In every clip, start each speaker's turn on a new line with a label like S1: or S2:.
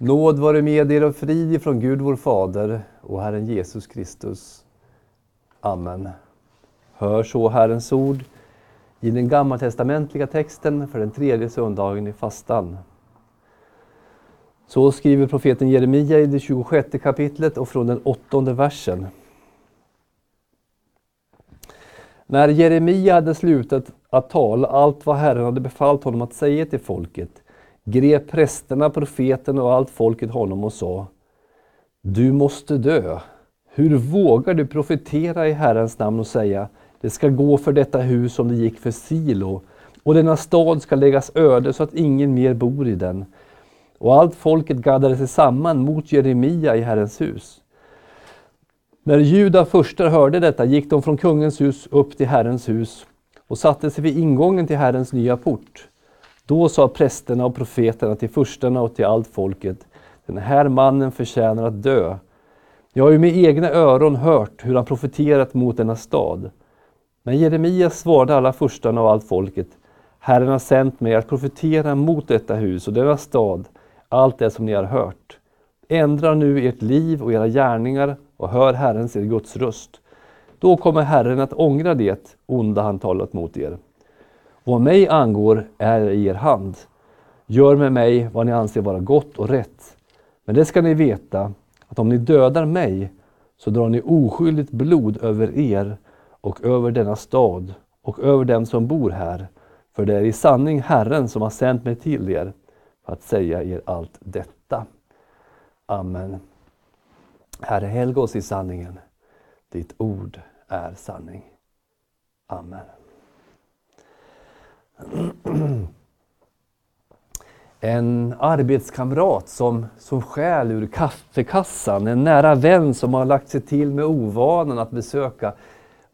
S1: Nåd vare med er och frid från Gud vår Fader och Herren Jesus Kristus. Amen. Hör så Herrens ord i den gammaltestamentliga texten för den tredje söndagen i fastan. Så skriver profeten Jeremia i det 26 kapitlet och från den åttonde versen. När Jeremia hade slutat att tala allt vad Herren hade befallt honom att säga till folket grep prästerna, profeten och allt folket honom och sa Du måste dö. Hur vågar du profetera i Herrens namn och säga Det ska gå för detta hus som det gick för Silo och denna stad ska läggas öde så att ingen mer bor i den. Och allt folket gaddade sig samman mot Jeremia i Herrens hus. När Juda förstar hörde detta gick de från kungens hus upp till Herrens hus och satte sig vid ingången till Herrens nya port. Då sa prästerna och profeterna till furstarna och till allt folket, den här mannen förtjänar att dö. Jag har ju med egna öron hört hur han profeterat mot denna stad. Men Jeremia svarade alla furstarna och allt folket, Herren har sänt mig att profetera mot detta hus och denna stad, allt det som ni har hört. Ändra nu ert liv och era gärningar och hör Herrens, er Guds röst. Då kommer Herren att ångra det onda han talat mot er. Vad mig angår är i er hand. Gör med mig vad ni anser vara gott och rätt. Men det ska ni veta, att om ni dödar mig, så drar ni oskyldigt blod över er och över denna stad och över dem som bor här. För det är i sanning Herren som har sänt mig till er för att säga er allt detta. Amen. Herre, helga oss i sanningen. Ditt ord är sanning. Amen. En arbetskamrat som, som stjäl ur kaffekassan, en nära vän som har lagt sig till med ovanan att besöka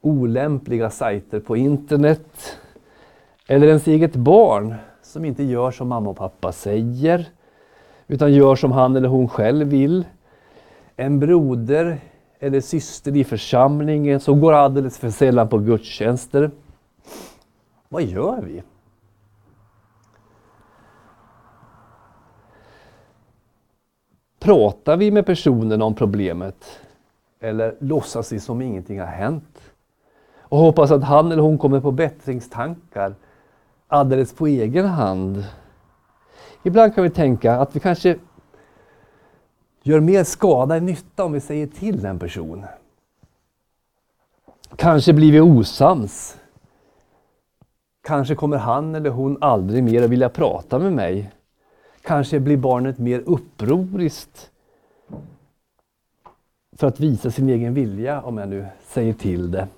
S1: olämpliga sajter på internet. Eller ens eget barn som inte gör som mamma och pappa säger, utan gör som han eller hon själv vill. En broder eller syster i församlingen som går alldeles för sällan på gudstjänster. Vad gör vi? Pratar vi med personen om problemet? Eller låtsas vi som ingenting har hänt? Och hoppas att han eller hon kommer på bättringstankar alldeles på egen hand. Ibland kan vi tänka att vi kanske gör mer skada än nytta om vi säger till en person. Kanske blir vi osams. Kanske kommer han eller hon aldrig mer att vilja prata med mig. Kanske blir barnet mer upproriskt för att visa sin egen vilja, om jag nu säger till det.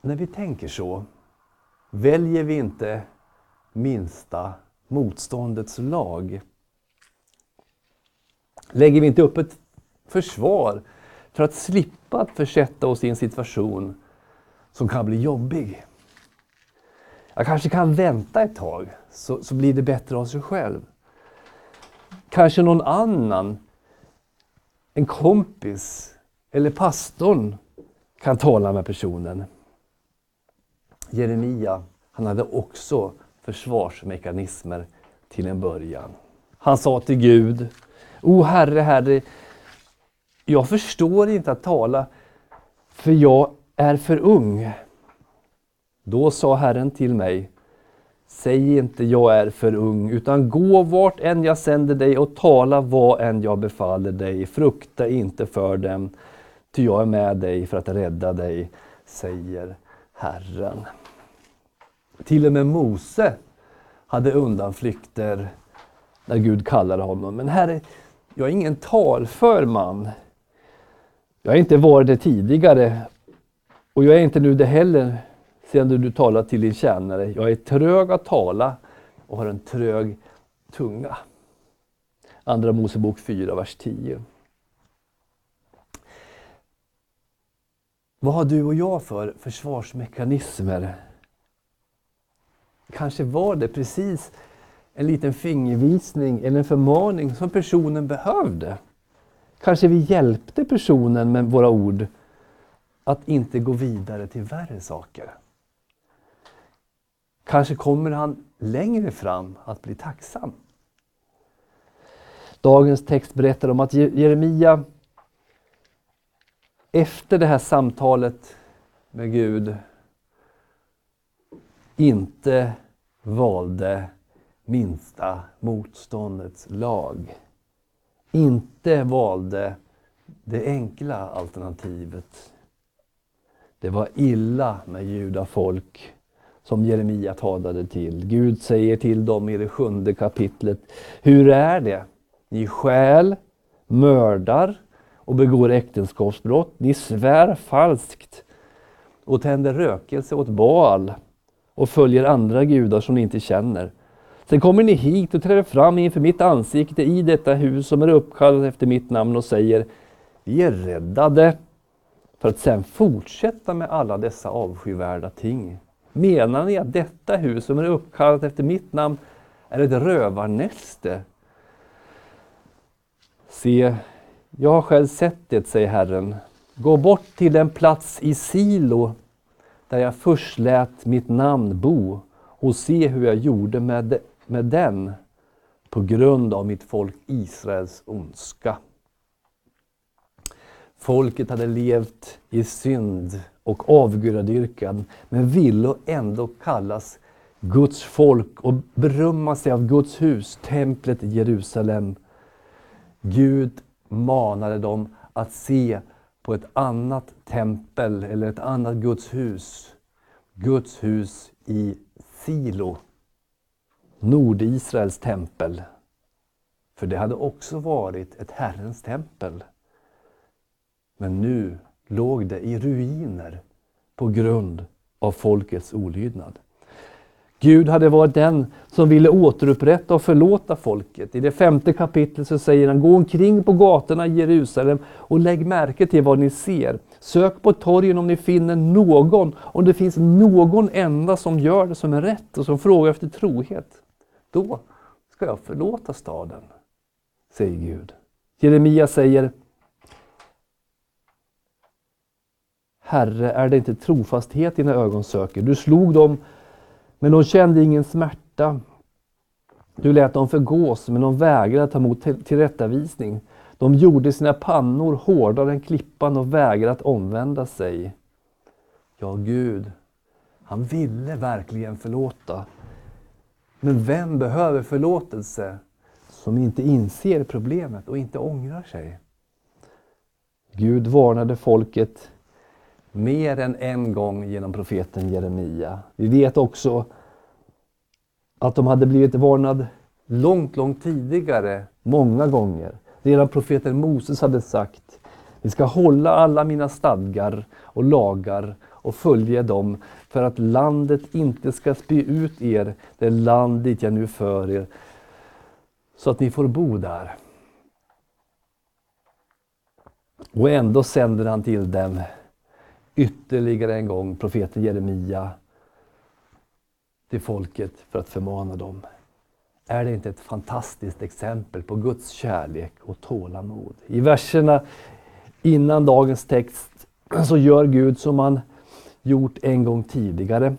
S1: När vi tänker så väljer vi inte minsta motståndets lag. Lägger vi inte upp ett försvar för att slippa att försätta oss i en situation som kan bli jobbig. Jag kanske kan vänta ett tag, så, så blir det bättre av sig själv. Kanske någon annan, en kompis eller pastorn kan tala med personen. Jeremia, han hade också försvarsmekanismer till en början. Han sa till Gud, O Herre, Herre, jag förstår inte att tala, för jag är för ung. Då sa Herren till mig, Säg inte jag är för ung, utan gå vart än jag sänder dig och tala vad än jag befaller dig. Frukta inte för dem, ty jag är med dig för att rädda dig, säger Herren. Till och med Mose hade undanflykter när Gud kallade honom. Men Herre, jag är ingen talför man. Jag har inte varit det tidigare och jag är inte nu det heller sedan du talar till din tjänare. Jag är trög att tala och har en trög tunga. Andra Mosebok 4, vers 10. Vad har du och jag för försvarsmekanismer? Kanske var det precis en liten fingervisning eller en förmaning som personen behövde. Kanske vi hjälpte personen med våra ord att inte gå vidare till värre saker. Kanske kommer han längre fram att bli tacksam. Dagens text berättar om att Jeremia efter det här samtalet med Gud inte valde minsta motståndets lag. Inte valde det enkla alternativet. Det var illa med judafolk som Jeremia talade till. Gud säger till dem i det sjunde kapitlet. Hur är det? Ni stjäl, mördar och begår äktenskapsbrott. Ni svär falskt och tänder rökelse åt Baal och följer andra gudar som ni inte känner. Sen kommer ni hit och träder fram inför mitt ansikte i detta hus som är uppkallat efter mitt namn och säger Vi är räddade. För att sen fortsätta med alla dessa avskyvärda ting. Menar ni att detta hus som är uppkallat efter mitt namn är ett rövarnäste? Se, jag har själv sett det, säger Herren. Gå bort till den plats i Silo där jag först lät mitt namn bo och se hur jag gjorde med, med den på grund av mitt folk Israels ondska. Folket hade levt i synd och avgudadyrkan men ville ändå kallas Guds folk och berömma sig av Guds hus, templet i Jerusalem. Gud manade dem att se på ett annat tempel eller ett annat Guds hus. Guds hus i Silo, Nordisraels tempel. För det hade också varit ett Herrens tempel. Men nu låg det i ruiner på grund av folkets olydnad. Gud hade varit den som ville återupprätta och förlåta folket. I det femte kapitlet så säger han, gå omkring på gatorna i Jerusalem och lägg märke till vad ni ser. Sök på torgen om ni finner någon, om det finns någon enda som gör det som är rätt och som frågar efter trohet. Då ska jag förlåta staden, säger Gud. Jeremia säger, Herre, är det inte trofasthet dina ögon söker? Du slog dem men de kände ingen smärta. Du lät dem förgås, men de vägrade ta emot tillrättavisning. De gjorde sina pannor hårdare än klippan och vägrade att omvända sig. Ja, Gud, han ville verkligen förlåta. Men vem behöver förlåtelse som inte inser problemet och inte ångrar sig? Gud varnade folket mer än en gång genom profeten Jeremia. Vi vet också att de hade blivit varnade långt, långt tidigare, många gånger. Redan profeten Moses hade sagt ni ska hålla alla mina stadgar och lagar och följa dem för att landet inte ska spy ut er, det land dit jag nu för er, så att ni får bo där. Och ändå sänder han till dem ytterligare en gång profeten Jeremia till folket för att förmana dem. Är det inte ett fantastiskt exempel på Guds kärlek och tålamod? I verserna innan dagens text så gör Gud som han gjort en gång tidigare.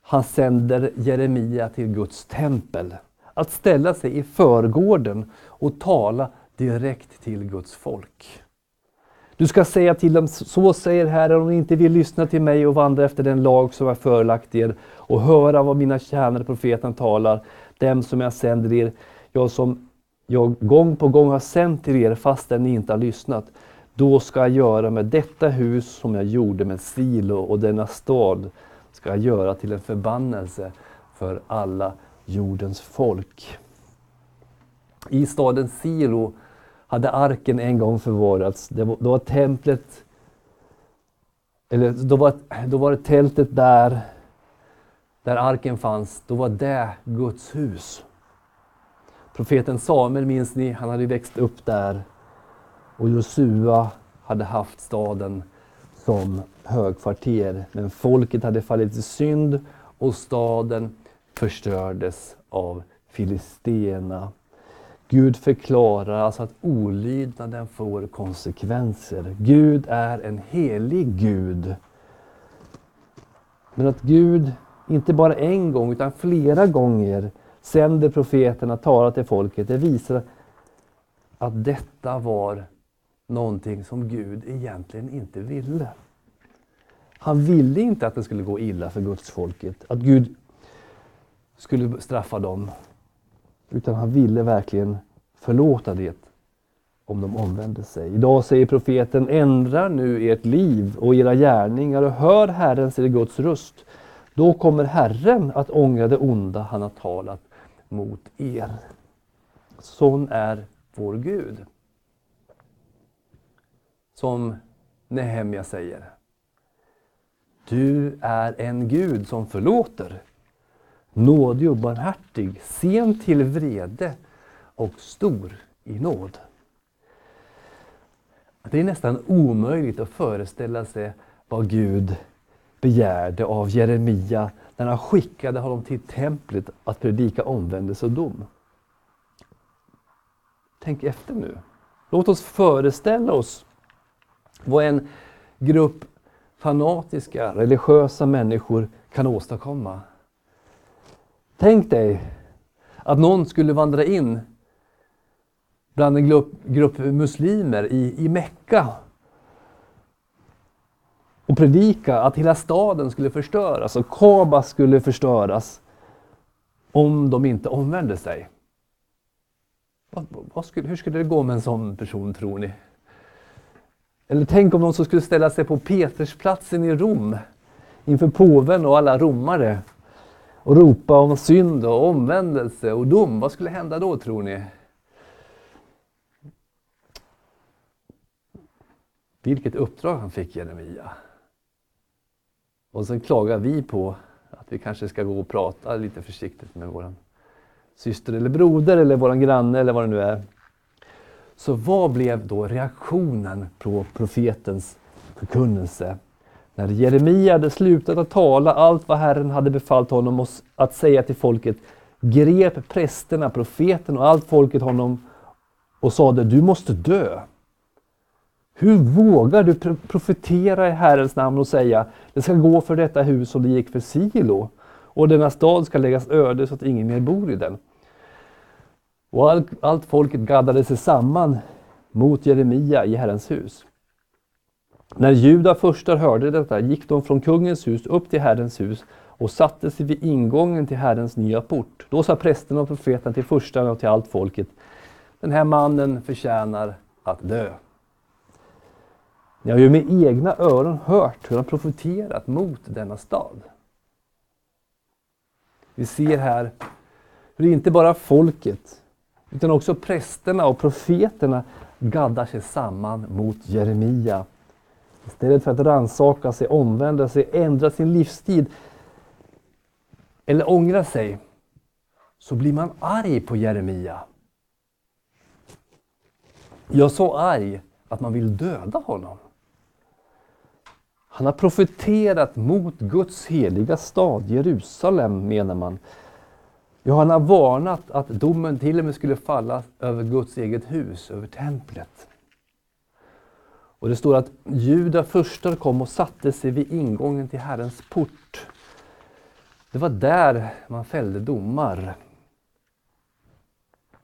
S1: Han sänder Jeremia till Guds tempel. Att ställa sig i förgården och tala direkt till Guds folk. Du ska säga till dem, så säger Herren, om ni inte vill lyssna till mig och vandra efter den lag som jag förelagt er och höra vad mina tjänare profeten talar, dem som jag sänder er, jag som jag gång på gång har sänt till er fastän ni inte har lyssnat. Då ska jag göra med detta hus som jag gjorde med Silo och denna stad ska jag göra till en förbannelse för alla jordens folk. I staden Silo hade arken en gång förvarats. Var, då var templet, eller då var, då var det tältet där, där arken fanns, då var det Guds hus. Profeten Samuel minns ni, han hade växt upp där. Och Josua hade haft staden som högkvarter. Men folket hade fallit i synd och staden förstördes av filisterna. Gud förklarar alltså att olydnaden får konsekvenser. Gud är en helig Gud. Men att Gud inte bara en gång utan flera gånger sänder profeterna, talar till folket. Det visar att detta var någonting som Gud egentligen inte ville. Han ville inte att det skulle gå illa för Guds folket, att Gud skulle straffa dem. Utan han ville verkligen förlåta det om de omvände sig. Idag säger profeten, ändra nu ert liv och era gärningar och hör Herrens, er Guds röst. Då kommer Herren att ångra det onda han har talat mot er. Sån är vår Gud. Som Nehemja säger. Du är en Gud som förlåter, nådig och barmhärtig, sen till vrede och stor i nåd. Det är nästan omöjligt att föreställa sig vad Gud begärde av Jeremia när han skickade honom till templet att predika omvändelse och dom. Tänk efter nu. Låt oss föreställa oss vad en grupp fanatiska, religiösa människor kan åstadkomma. Tänk dig att någon skulle vandra in bland en grupp, grupp muslimer i, i Mecka och predika att hela staden skulle förstöras och Kaba skulle förstöras om de inte omvände sig. Vad, vad skulle, hur skulle det gå med en sån person tror ni? Eller tänk om någon som skulle ställa sig på Petersplatsen i Rom inför påven och alla romare och ropa om synd och omvändelse och dom. Vad skulle hända då tror ni? Vilket uppdrag han fick Jeremia. Och sen klagar vi på att vi kanske ska gå och prata lite försiktigt med vår syster eller broder eller vår granne eller vad det nu är. Så vad blev då reaktionen på profetens förkunnelse? När Jeremia hade slutat att tala allt vad Herren hade befallt honom att säga till folket grep prästerna, profeten och allt folket honom och sade du måste dö. Hur vågar du profetera i Herrens namn och säga det ska gå för detta hus som det gick för Silo och denna stad ska läggas öde så att ingen mer bor i den. Och allt, allt folket gaddade sig samman mot Jeremia i Herrens hus. När Juda förstar hörde detta gick de från kungens hus upp till Herrens hus och satte sig vid ingången till Herrens nya port. Då sa prästen och profeten till förstarna och till allt folket Den här mannen förtjänar att dö. Ni har ju med egna öron hört hur han profeterat mot denna stad. Vi ser här hur inte bara folket utan också prästerna och profeterna gaddar sig samman mot Jeremia. Istället för att ransaka sig, omvända sig, ändra sin livstid eller ångra sig, så blir man arg på Jeremia. Jag så arg att man vill döda honom. Han har profeterat mot Guds heliga stad Jerusalem, menar man. Ja, han har varnat att domen till och med skulle falla över Guds eget hus, över templet. Och det står att Juda förstar kom och satte sig vid ingången till Herrens port. Det var där man fällde domar.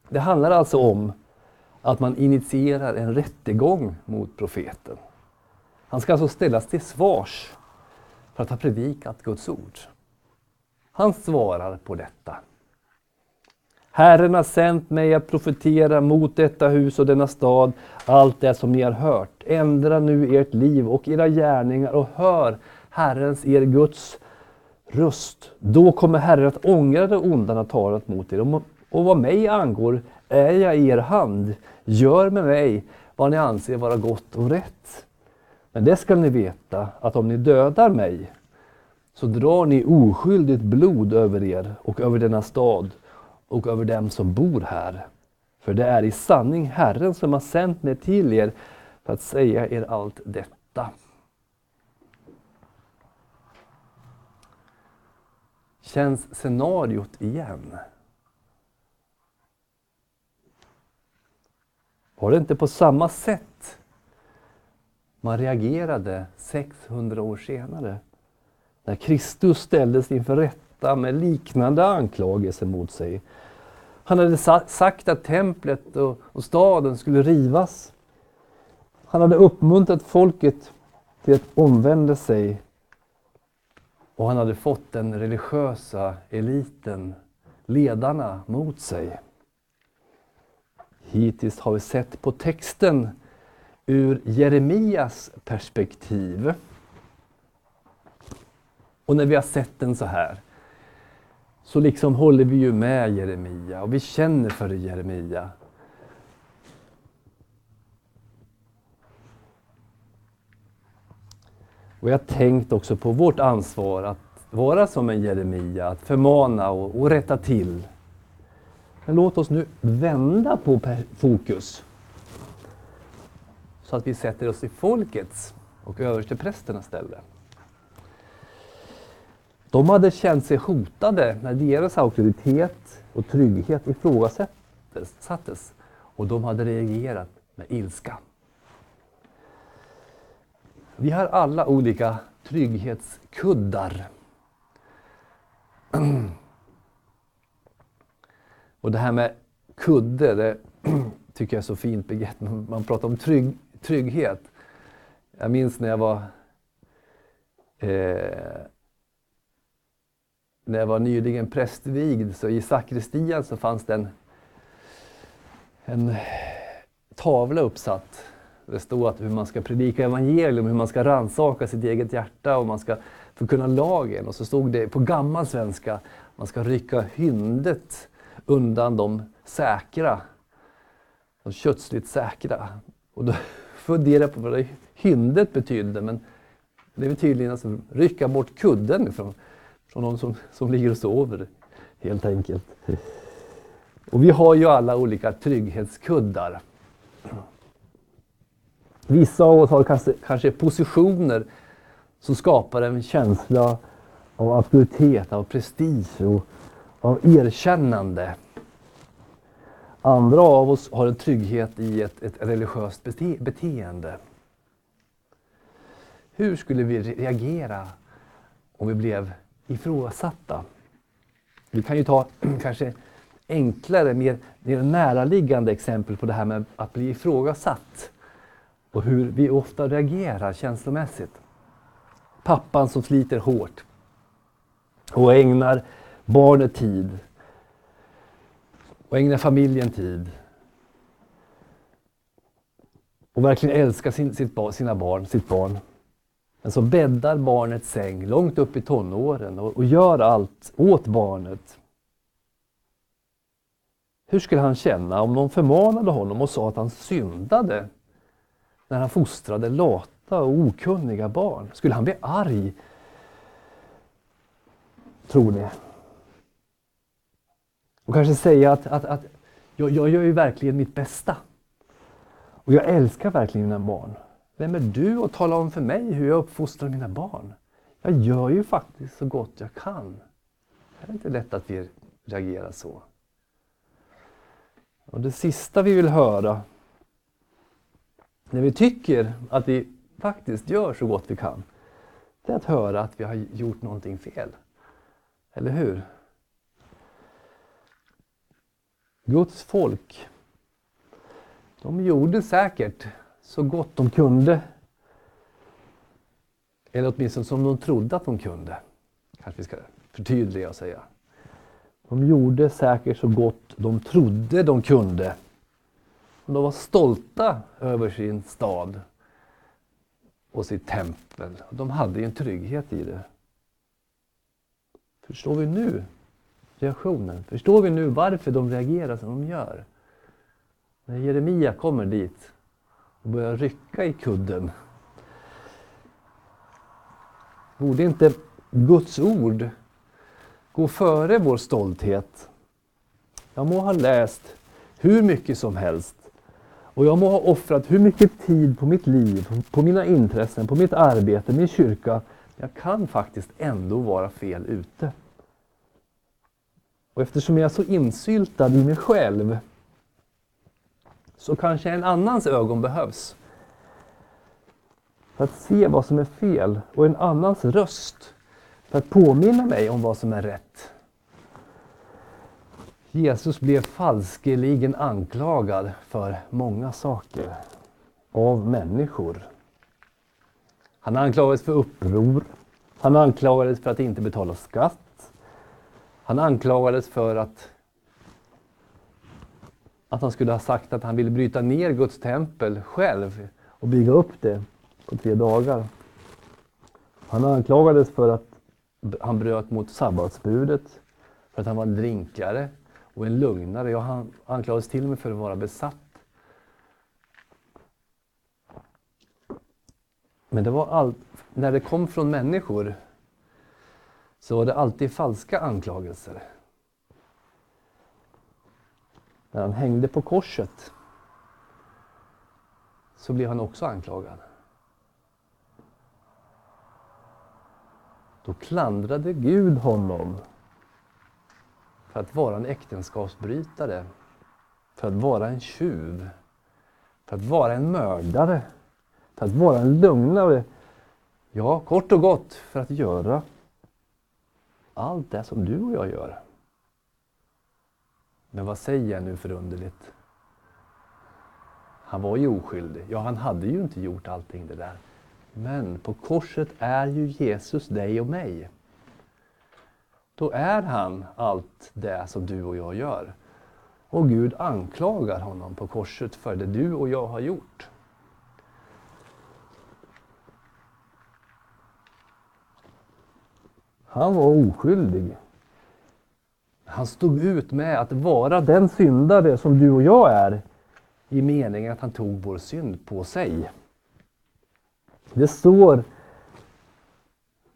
S1: Det handlar alltså om att man initierar en rättegång mot profeten. Han ska alltså ställas till svars för att ha predikat Guds ord. Han svarar på detta. Herren har sänt mig att profetera mot detta hus och denna stad, allt det som ni har hört. Ändra nu ert liv och era gärningar och hör Herrens, er Guds röst. Då kommer Herren att ångra det onda han talat mot er. Och vad mig angår är jag i er hand. Gör med mig vad ni anser vara gott och rätt. Men det skall ni veta, att om ni dödar mig, så drar ni oskyldigt blod över er och över denna stad och över dem som bor här. För det är i sanning Herren som har sänt mig till er för att säga er allt detta. Känns scenariot igen? Var det inte på samma sätt man reagerade 600 år senare? När Kristus ställdes inför rätta med liknande anklagelser mot sig. Han hade sagt att templet och, och staden skulle rivas. Han hade uppmuntrat folket till att omvända sig och han hade fått den religiösa eliten, ledarna, mot sig. Hittills har vi sett på texten ur Jeremias perspektiv. Och när vi har sett den så här så liksom håller vi ju med Jeremia och vi känner för Jeremia. Och jag har tänkt också på vårt ansvar att vara som en Jeremia, att förmana och, och rätta till. Men låt oss nu vända på fokus så att vi sätter oss i folkets och översteprästernas ställe. De hade känt sig hotade när deras auktoritet och trygghet ifrågasattes och de hade reagerat med ilska. Vi har alla olika trygghetskuddar. Och det här med kudde, det tycker jag är så fint begrepp. Man pratar om trygg, trygghet. Jag minns när jag var eh, när jag var nyligen prästvigd, så i sakristian så fanns det en, en tavla uppsatt. Det stod att hur man ska predika evangelium, hur man ska ransaka sitt eget hjärta och man ska förkunna lagen. Och så stod det på gammal svenska, man ska rycka hyndet undan de säkra, de kötsligt säkra. Och då funderade jag på vad det hyndet betydde, men det är tydligen att alltså rycka bort kudden ifrån från någon som, som ligger och sover, helt enkelt. Och vi har ju alla olika trygghetskuddar. Vissa av oss har kanske, kanske positioner som skapar en känsla av auktoritet, av prestige och av erkännande. Andra av oss har en trygghet i ett, ett religiöst bete beteende. Hur skulle vi reagera om vi blev ifrågasatta. Vi kan ju ta kanske enklare, mer, mer näraliggande exempel på det här med att bli ifrågasatt och hur vi ofta reagerar känslomässigt. Pappan som sliter hårt och ägnar barnet tid och ägnar familjen tid och verkligen älskar sin, sitt, sina barn, sitt barn. Men så bäddar barnet säng långt upp i tonåren och, och gör allt åt barnet. Hur skulle han känna om någon förmanade honom och sa att han syndade när han fostrade lata och okunniga barn? Skulle han bli arg? Tror ni? Och kanske säga att, att, att jag, jag gör ju verkligen mitt bästa. Och jag älskar verkligen mina barn. Vem är du att tala om för mig hur jag uppfostrar mina barn? Jag gör ju faktiskt så gott jag kan. Det är inte lätt att vi reagerar så. Och Det sista vi vill höra när vi tycker att vi faktiskt gör så gott vi kan, det är att höra att vi har gjort någonting fel. Eller hur? Guds folk, de gjorde säkert så gott de kunde. Eller åtminstone som de trodde att de kunde. Kanske vi ska förtydliga och säga. De gjorde säkert så gott de trodde de kunde. Och de var stolta över sin stad och sitt tempel. De hade en trygghet i det. Förstår vi nu reaktionen? Förstår vi nu varför de reagerar som de gör? När Jeremia kommer dit och börjar rycka i kudden. Borde inte Guds ord gå före vår stolthet? Jag må ha läst hur mycket som helst och jag må ha offrat hur mycket tid på mitt liv, på mina intressen, på mitt arbete, min kyrka. Jag kan faktiskt ändå vara fel ute. Och eftersom jag är så insyltad i mig själv så kanske en annans ögon behövs. För att se vad som är fel och en annans röst för att påminna mig om vad som är rätt. Jesus blev falskeligen anklagad för många saker av människor. Han anklagades för uppror. Han anklagades för att inte betala skatt. Han anklagades för att, att han skulle ha sagt att han ville bryta ner Guds tempel själv och bygga upp det på tre dagar. Han anklagades för att han bröt mot sabbatsbudet, för att han var en drinkare och en lugnare. Och han anklagades till och med för att vara besatt. Men det var all, när det kom från människor så var det alltid falska anklagelser. När han hängde på korset så blev han också anklagad. Då klandrade Gud honom för att vara en äktenskapsbrytare, för att vara en tjuv, för att vara en mördare, för att vara en lögnare. Ja, kort och gott för att göra allt det som du och jag gör. Men vad säger jag nu för underligt? Han var ju oskyldig. Ja, han hade ju inte gjort allting det där. Men på korset är ju Jesus dig och mig. Då är han allt det som du och jag gör. Och Gud anklagar honom på korset för det du och jag har gjort. Han var oskyldig. Han stod ut med att vara den syndare som du och jag är i meningen att han tog vår synd på sig. Det står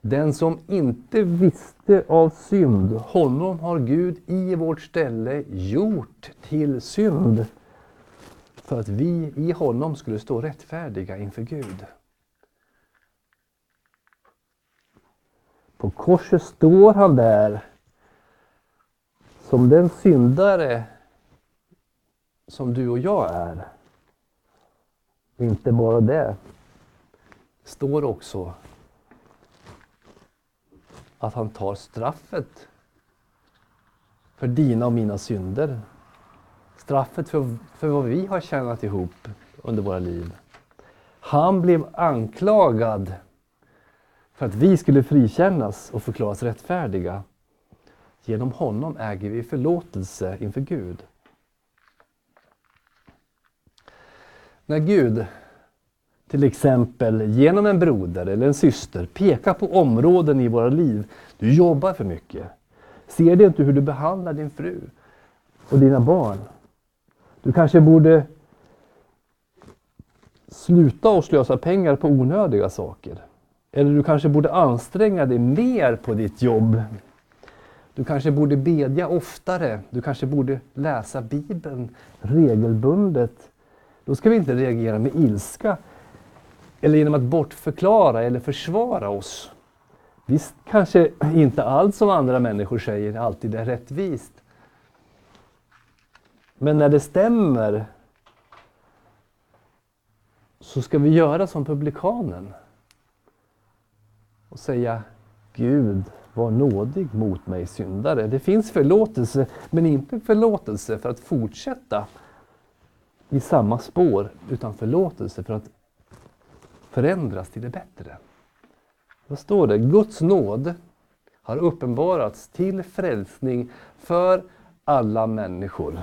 S1: den som inte visste av synd, honom har Gud i vårt ställe gjort till synd för att vi i honom skulle stå rättfärdiga inför Gud. På korset står han där som den syndare som du och jag är. och Inte bara det. står också att han tar straffet för dina och mina synder. Straffet för, för vad vi har tjänat ihop under våra liv. Han blev anklagad för att vi skulle frikännas och förklaras rättfärdiga. Genom honom äger vi förlåtelse inför Gud. När Gud till exempel genom en broder eller en syster pekar på områden i våra liv. Du jobbar för mycket. Ser du inte hur du behandlar din fru och dina barn? Du kanske borde sluta och slösa pengar på onödiga saker. Eller du kanske borde anstränga dig mer på ditt jobb. Du kanske borde bedja oftare. Du kanske borde läsa Bibeln regelbundet. Då ska vi inte reagera med ilska eller genom att bortförklara eller försvara oss. Visst kanske inte allt som andra människor säger alltid är rättvist. Men när det stämmer så ska vi göra som publikanen och säga Gud var nådig mot mig syndare. Det finns förlåtelse, men inte förlåtelse för att fortsätta i samma spår, utan förlåtelse för att förändras till det bättre. Vad står det? Guds nåd har uppenbarats till frälsning för alla människor.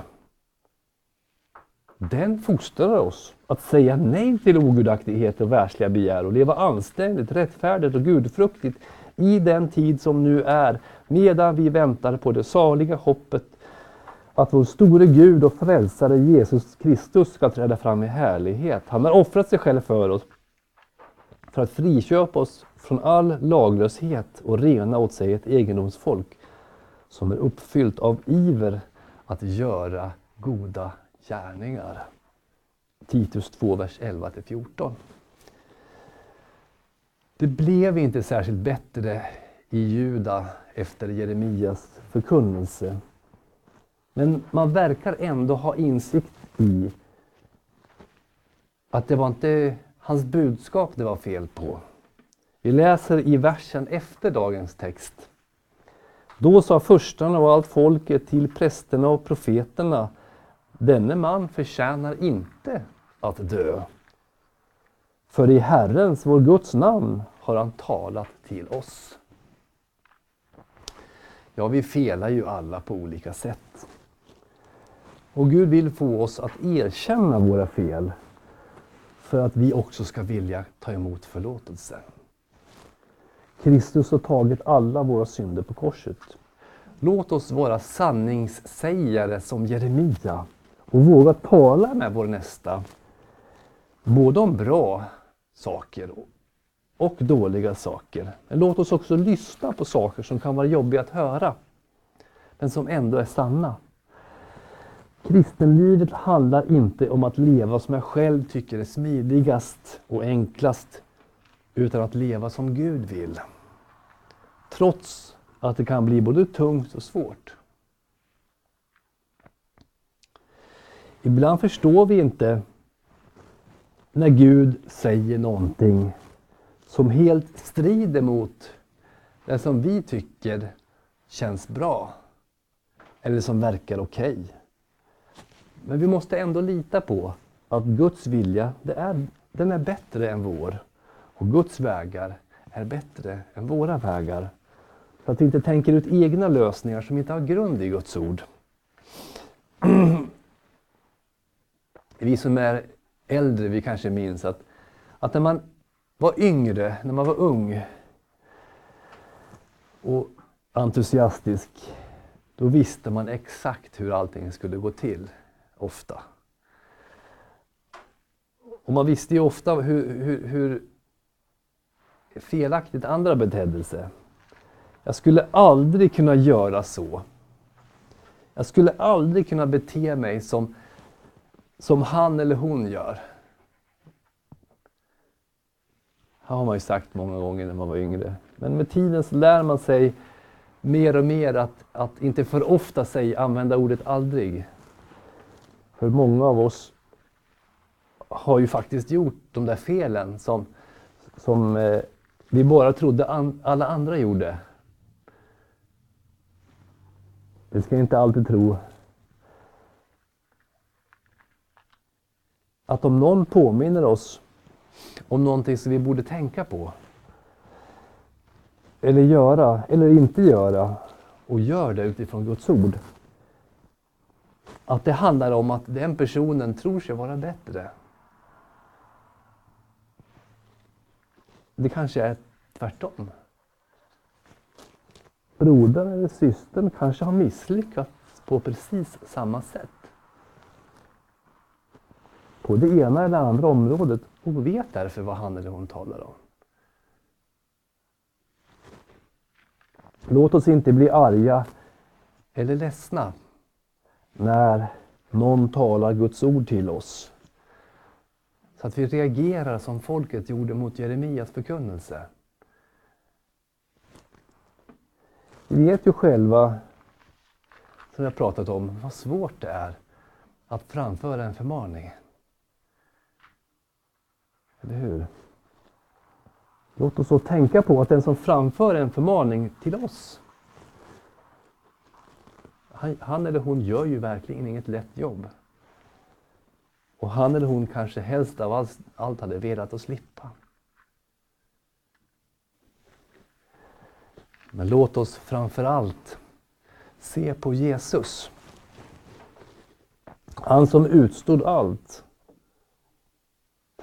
S1: Den fostrar oss att säga nej till ogudaktighet och världsliga begär och leva anständigt, rättfärdigt och gudfruktigt i den tid som nu är, medan vi väntar på det saliga hoppet att vår store Gud och frälsare Jesus Kristus ska träda fram i härlighet. Han har offrat sig själv för oss för att friköpa oss från all laglöshet och rena åt sig ett egendomsfolk som är uppfyllt av iver att göra goda gärningar. Titus 2, vers 11-14. Det blev inte särskilt bättre i Juda efter Jeremias förkunnelse. Men man verkar ändå ha insikt i att det var inte hans budskap det var fel på. Vi läser i versen efter dagens text. Då sa förstarna och allt folket till prästerna och profeterna, denne man förtjänar inte att dö. För i Herrens, vår Guds namn, har han talat till oss. Ja, vi felar ju alla på olika sätt. Och Gud vill få oss att erkänna våra fel för att vi också ska vilja ta emot förlåtelse. Kristus har tagit alla våra synder på korset. Låt oss vara sanningssägare som Jeremia och våga tala med vår nästa. Både om bra saker och dåliga saker. Men låt oss också lyssna på saker som kan vara jobbiga att höra, men som ändå är sanna. Kristenlivet handlar inte om att leva som jag själv tycker är smidigast och enklast, utan att leva som Gud vill. Trots att det kan bli både tungt och svårt. Ibland förstår vi inte när Gud säger någonting som helt strider mot det som vi tycker känns bra eller som verkar okej. Okay. Men vi måste ändå lita på att Guds vilja, det är, den är bättre än vår. Och Guds vägar är bättre än våra vägar. Så att vi inte tänker ut egna lösningar som inte har grund i Guds ord. Vi som är äldre, vi kanske minns att, att när man var yngre, när man var ung och entusiastisk, då visste man exakt hur allting skulle gå till, ofta. Och man visste ju ofta hur, hur, hur felaktigt andra betedde sig. Jag skulle aldrig kunna göra så. Jag skulle aldrig kunna bete mig som, som han eller hon gör. Det har man ju sagt många gånger när man var yngre. Men med tiden så lär man sig mer och mer att, att inte för ofta sig använda ordet aldrig. För många av oss har ju faktiskt gjort de där felen som, som eh, vi bara trodde an, alla andra gjorde. Vi ska inte alltid tro att om någon påminner oss om någonting som vi borde tänka på, eller göra, eller inte göra, och gör det utifrån Guds ord. Att det handlar om att den personen tror sig vara bättre. Det kanske är tvärtom brodern eller systern kanske har misslyckats på precis samma sätt. På det ena eller andra området och vet därför vad han eller hon talar om. Låt oss inte bli arga eller ledsna när någon talar Guds ord till oss. Så att vi reagerar som folket gjorde mot Jeremias förkunnelse. Vi vet ju själva, som jag pratat om, vad svårt det är att framföra en förmaning. Eller hur? Låt oss då tänka på att den som framför en förmaning till oss, han eller hon gör ju verkligen inget lätt jobb. Och han eller hon kanske helst av allt hade velat att slippa. Men låt oss framför allt se på Jesus. Han som utstod allt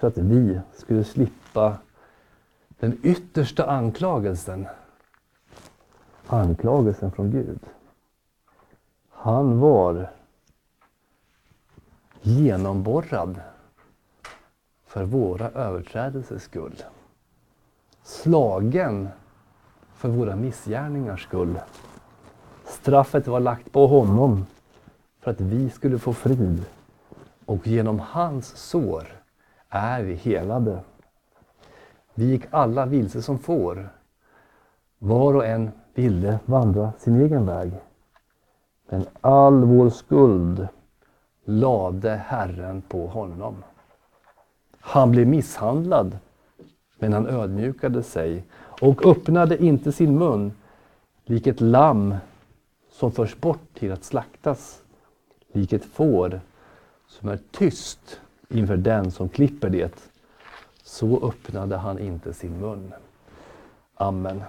S1: för att vi skulle slippa den yttersta anklagelsen. Anklagelsen från Gud. Han var genomborrad för våra överträdelsers skull. Slagen för våra missgärningars skull. Straffet var lagt på honom för att vi skulle få frid. Och genom hans sår är vi helade. Vi gick alla vilse som får. Var och en ville vandra sin egen väg. Men all vår skuld lade Herren på honom. Han blev misshandlad Men han ödmjukade sig och öppnade inte sin mun, lik ett lamm som förs bort till att slaktas, lik ett får som är tyst inför den som klipper det. Så öppnade han inte sin mun. Amen.